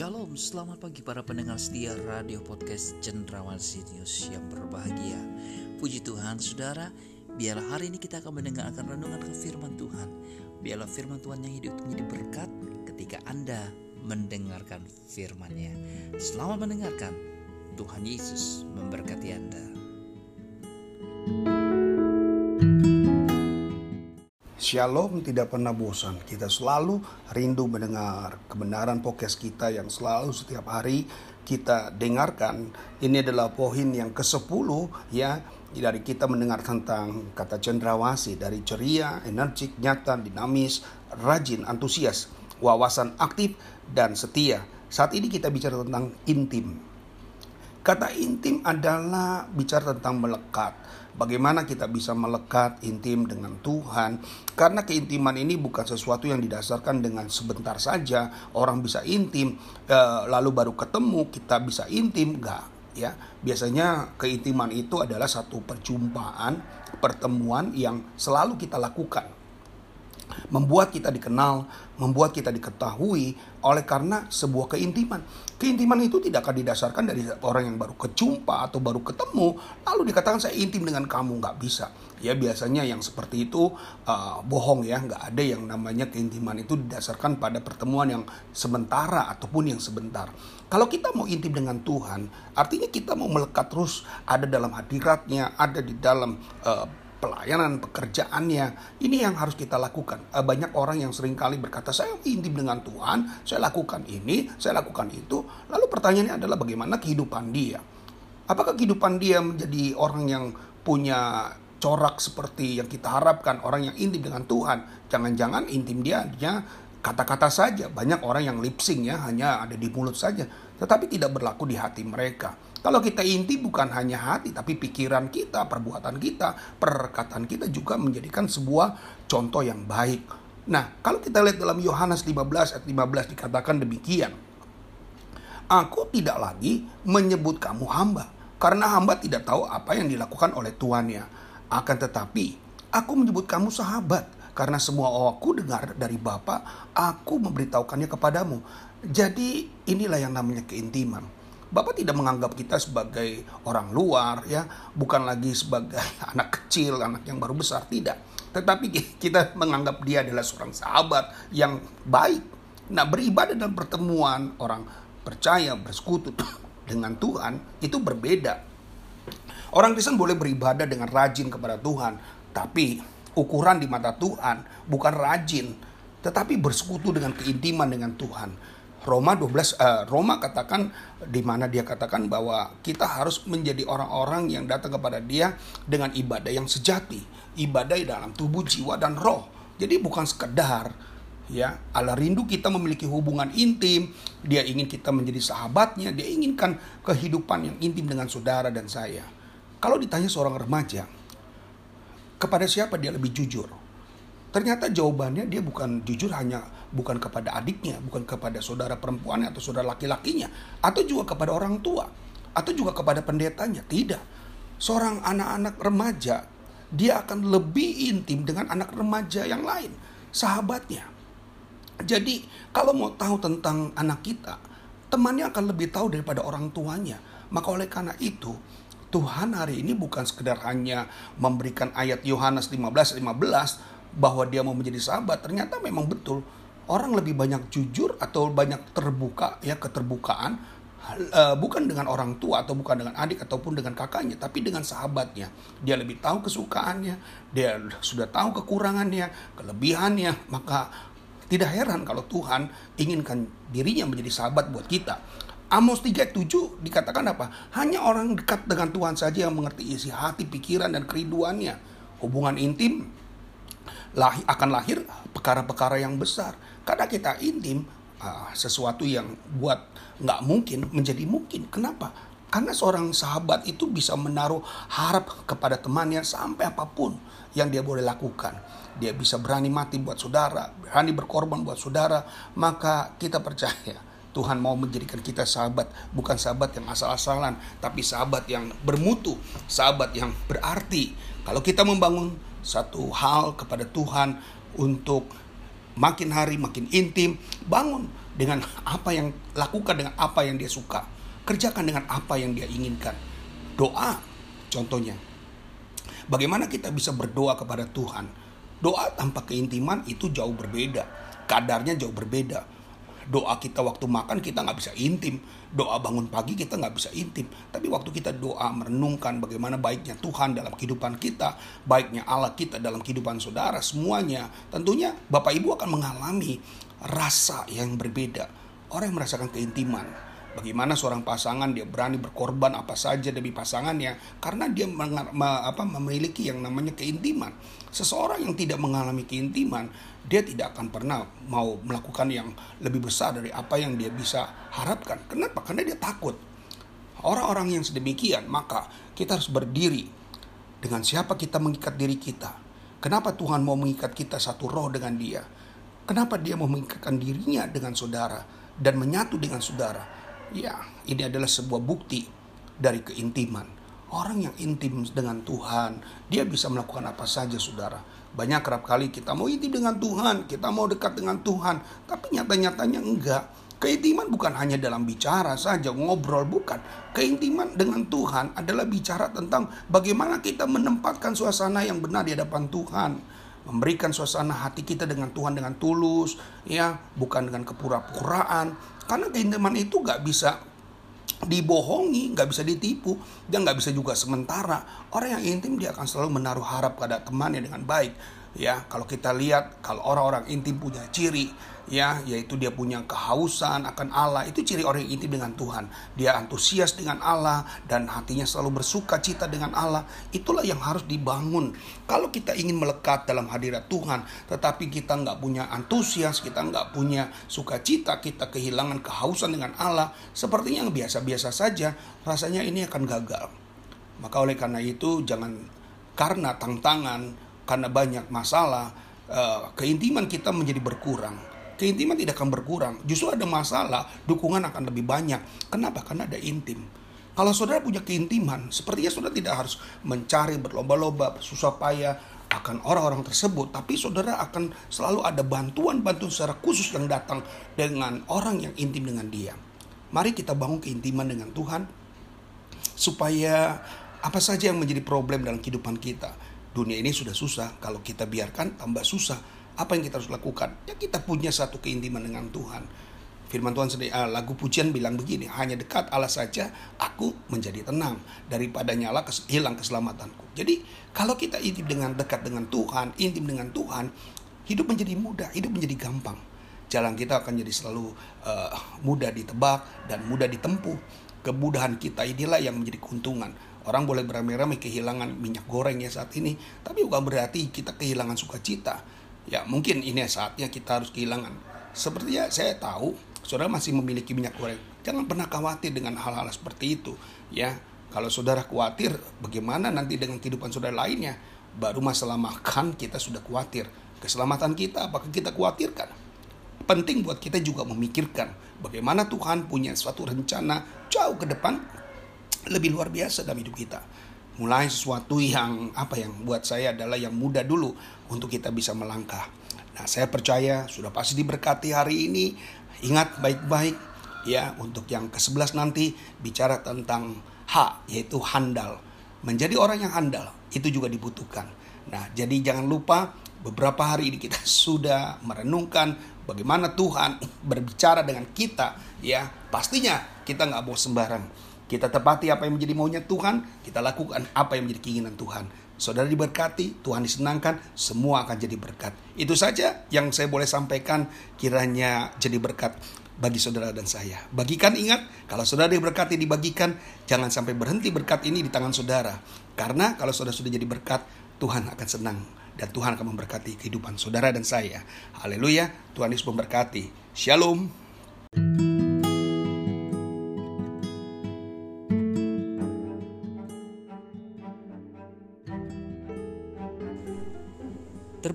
Shalom, selamat pagi para pendengar setia radio podcast Cendrawan News yang berbahagia. Puji Tuhan, saudara, biarlah hari ini kita akan mendengarkan renungan ke firman Tuhan. Biarlah firman Tuhan yang hidup menjadi berkat ketika Anda mendengarkan firman-Nya. Selamat mendengarkan. Tuhan Yesus memberkati Anda. Shalom tidak pernah bosan. Kita selalu rindu mendengar kebenaran podcast kita yang selalu setiap hari kita dengarkan. Ini adalah poin yang ke-10 ya dari kita mendengar tentang kata cendrawasi dari ceria, energik, nyata, dinamis, rajin, antusias, wawasan aktif dan setia. Saat ini kita bicara tentang intim. Kata intim adalah bicara tentang melekat Bagaimana kita bisa melekat intim dengan Tuhan? Karena keintiman ini bukan sesuatu yang didasarkan dengan sebentar saja orang bisa intim, eh, lalu baru ketemu kita bisa intim, enggak ya. Biasanya keintiman itu adalah satu perjumpaan, pertemuan yang selalu kita lakukan membuat kita dikenal, membuat kita diketahui oleh karena sebuah keintiman. Keintiman itu tidak akan didasarkan dari orang yang baru kecumpa atau baru ketemu, lalu dikatakan saya intim dengan kamu, nggak bisa. Ya biasanya yang seperti itu uh, bohong ya, nggak ada yang namanya keintiman itu didasarkan pada pertemuan yang sementara ataupun yang sebentar. Kalau kita mau intim dengan Tuhan, artinya kita mau melekat terus ada dalam hadiratnya, ada di dalam uh, pelayanan, pekerjaannya. Ini yang harus kita lakukan. Eh, banyak orang yang sering kali berkata, saya intim dengan Tuhan, saya lakukan ini, saya lakukan itu. Lalu pertanyaannya adalah bagaimana kehidupan dia? Apakah kehidupan dia menjadi orang yang punya corak seperti yang kita harapkan, orang yang intim dengan Tuhan? Jangan-jangan intim dia hanya kata-kata saja. Banyak orang yang lip sync ya, hanya ada di mulut saja. Tetapi tidak berlaku di hati mereka. Kalau kita inti bukan hanya hati, tapi pikiran kita, perbuatan kita, perkataan kita juga menjadikan sebuah contoh yang baik. Nah, kalau kita lihat dalam Yohanes 15 ayat 15 dikatakan demikian. Aku tidak lagi menyebut kamu hamba, karena hamba tidak tahu apa yang dilakukan oleh tuannya. Akan tetapi, aku menyebut kamu sahabat, karena semua aku dengar dari Bapa, aku memberitahukannya kepadamu. Jadi inilah yang namanya keintiman Bapak tidak menganggap kita sebagai orang luar ya, bukan lagi sebagai anak kecil, anak yang baru besar, tidak. Tetapi kita menganggap dia adalah seorang sahabat yang baik. Nah, beribadah dan pertemuan orang percaya bersekutu dengan Tuhan itu berbeda. Orang Kristen boleh beribadah dengan rajin kepada Tuhan, tapi ukuran di mata Tuhan bukan rajin, tetapi bersekutu dengan keintiman dengan Tuhan Roma 12 uh, eh, Roma katakan di mana dia katakan bahwa kita harus menjadi orang-orang yang datang kepada dia dengan ibadah yang sejati, ibadah dalam tubuh, jiwa dan roh. Jadi bukan sekedar ya Allah rindu kita memiliki hubungan intim, dia ingin kita menjadi sahabatnya, dia inginkan kehidupan yang intim dengan saudara dan saya. Kalau ditanya seorang remaja, kepada siapa dia lebih jujur? Ternyata jawabannya dia bukan jujur hanya bukan kepada adiknya, bukan kepada saudara perempuannya atau saudara laki-lakinya, atau juga kepada orang tua, atau juga kepada pendetanya. Tidak. Seorang anak-anak remaja, dia akan lebih intim dengan anak remaja yang lain, sahabatnya. Jadi, kalau mau tahu tentang anak kita, temannya akan lebih tahu daripada orang tuanya. Maka oleh karena itu, Tuhan hari ini bukan sekedar hanya memberikan ayat Yohanes 15 15 bahwa dia mau menjadi sahabat ternyata memang betul orang lebih banyak jujur atau banyak terbuka ya keterbukaan uh, bukan dengan orang tua atau bukan dengan adik ataupun dengan kakaknya tapi dengan sahabatnya dia lebih tahu kesukaannya dia sudah tahu kekurangannya kelebihannya maka tidak heran kalau Tuhan inginkan dirinya menjadi sahabat buat kita Amos 3.7 dikatakan apa? Hanya orang dekat dengan Tuhan saja yang mengerti isi hati, pikiran, dan kerinduannya. Hubungan intim lahir, akan lahir perkara-perkara yang besar. Karena kita intim, uh, sesuatu yang buat nggak mungkin menjadi mungkin. Kenapa? Karena seorang sahabat itu bisa menaruh harap kepada temannya sampai apa pun yang dia boleh lakukan. Dia bisa berani mati buat saudara, berani berkorban buat saudara. Maka kita percaya Tuhan mau menjadikan kita sahabat, bukan sahabat yang asal-asalan, tapi sahabat yang bermutu, sahabat yang berarti. Kalau kita membangun satu hal kepada Tuhan untuk makin hari makin intim, bangun dengan apa yang lakukan dengan apa yang dia suka. Kerjakan dengan apa yang dia inginkan. Doa contohnya. Bagaimana kita bisa berdoa kepada Tuhan? Doa tanpa keintiman itu jauh berbeda. Kadarnya jauh berbeda doa kita waktu makan kita nggak bisa intim. Doa bangun pagi kita nggak bisa intim. Tapi waktu kita doa merenungkan bagaimana baiknya Tuhan dalam kehidupan kita baiknya Allah kita dalam kehidupan saudara semuanya tentunya Bapak Ibu akan mengalami rasa yang berbeda. Orang yang merasakan keintiman Bagaimana seorang pasangan dia berani berkorban apa saja demi pasangannya karena dia apa, memiliki yang namanya keintiman. Seseorang yang tidak mengalami keintiman, dia tidak akan pernah mau melakukan yang lebih besar dari apa yang dia bisa harapkan. Kenapa? Karena dia takut. Orang-orang yang sedemikian, maka kita harus berdiri dengan siapa kita mengikat diri kita. Kenapa Tuhan mau mengikat kita satu roh dengan dia? Kenapa dia mau mengikatkan dirinya dengan saudara dan menyatu dengan saudara? Ya, ini adalah sebuah bukti dari keintiman. Orang yang intim dengan Tuhan, dia bisa melakukan apa saja, saudara. Banyak kerap kali kita mau intim dengan Tuhan, kita mau dekat dengan Tuhan, tapi nyata-nyatanya enggak. Keintiman bukan hanya dalam bicara saja, ngobrol bukan. Keintiman dengan Tuhan adalah bicara tentang bagaimana kita menempatkan suasana yang benar di hadapan Tuhan memberikan suasana hati kita dengan Tuhan dengan tulus, ya, bukan dengan kepura-puraan. Karena keintiman itu gak bisa dibohongi, nggak bisa ditipu, dan nggak bisa juga sementara. Orang yang intim dia akan selalu menaruh harap pada temannya dengan baik. Ya, kalau kita lihat kalau orang-orang intim punya ciri, ya yaitu dia punya kehausan akan Allah itu ciri orang yang intim dengan Tuhan. Dia antusias dengan Allah dan hatinya selalu bersuka cita dengan Allah itulah yang harus dibangun. Kalau kita ingin melekat dalam hadirat Tuhan tetapi kita nggak punya antusias kita nggak punya sukacita kita kehilangan kehausan dengan Allah sepertinya yang biasa-biasa saja rasanya ini akan gagal. Maka oleh karena itu jangan karena tantangan karena banyak masalah eh, keintiman kita menjadi berkurang keintiman tidak akan berkurang. Justru ada masalah, dukungan akan lebih banyak. Kenapa? Karena ada intim. Kalau saudara punya keintiman, sepertinya saudara tidak harus mencari berlomba-lomba, susah payah akan orang-orang tersebut, tapi saudara akan selalu ada bantuan-bantuan secara khusus yang datang dengan orang yang intim dengan dia. Mari kita bangun keintiman dengan Tuhan supaya apa saja yang menjadi problem dalam kehidupan kita. Dunia ini sudah susah, kalau kita biarkan tambah susah apa yang kita harus lakukan? Ya kita punya satu keintiman dengan Tuhan. Firman Tuhan sendiri, uh, lagu pujian bilang begini, hanya dekat Allah saja aku menjadi tenang daripada nyala kes, hilang keselamatanku. Jadi kalau kita intim dengan dekat dengan Tuhan, intim dengan Tuhan, hidup menjadi mudah, hidup menjadi gampang. Jalan kita akan jadi selalu uh, mudah ditebak dan mudah ditempuh. Kemudahan kita inilah yang menjadi keuntungan. Orang boleh beramai-ramai kehilangan minyak goreng ya saat ini, tapi bukan berarti kita kehilangan sukacita ya mungkin ini saatnya kita harus kehilangan. Sepertinya saya tahu saudara masih memiliki minyak goreng. Jangan pernah khawatir dengan hal-hal seperti itu. Ya, kalau saudara khawatir, bagaimana nanti dengan kehidupan saudara lainnya? Baru masalah makan kita sudah khawatir. Keselamatan kita apakah kita khawatirkan? Penting buat kita juga memikirkan bagaimana Tuhan punya suatu rencana jauh ke depan lebih luar biasa dalam hidup kita mulai sesuatu yang apa yang buat saya adalah yang mudah dulu untuk kita bisa melangkah. Nah, saya percaya sudah pasti diberkati hari ini. Ingat baik-baik ya untuk yang ke-11 nanti bicara tentang H yaitu handal. Menjadi orang yang handal itu juga dibutuhkan. Nah, jadi jangan lupa beberapa hari ini kita sudah merenungkan bagaimana Tuhan berbicara dengan kita ya. Pastinya kita nggak mau sembarang kita tepati apa yang menjadi maunya Tuhan, kita lakukan apa yang menjadi keinginan Tuhan. Saudara diberkati, Tuhan disenangkan, semua akan jadi berkat. Itu saja yang saya boleh sampaikan kiranya jadi berkat bagi saudara dan saya. Bagikan ingat, kalau saudara diberkati dibagikan, jangan sampai berhenti berkat ini di tangan saudara. Karena kalau saudara sudah jadi berkat, Tuhan akan senang dan Tuhan akan memberkati kehidupan saudara dan saya. Haleluya, Tuhan Yesus memberkati. Shalom.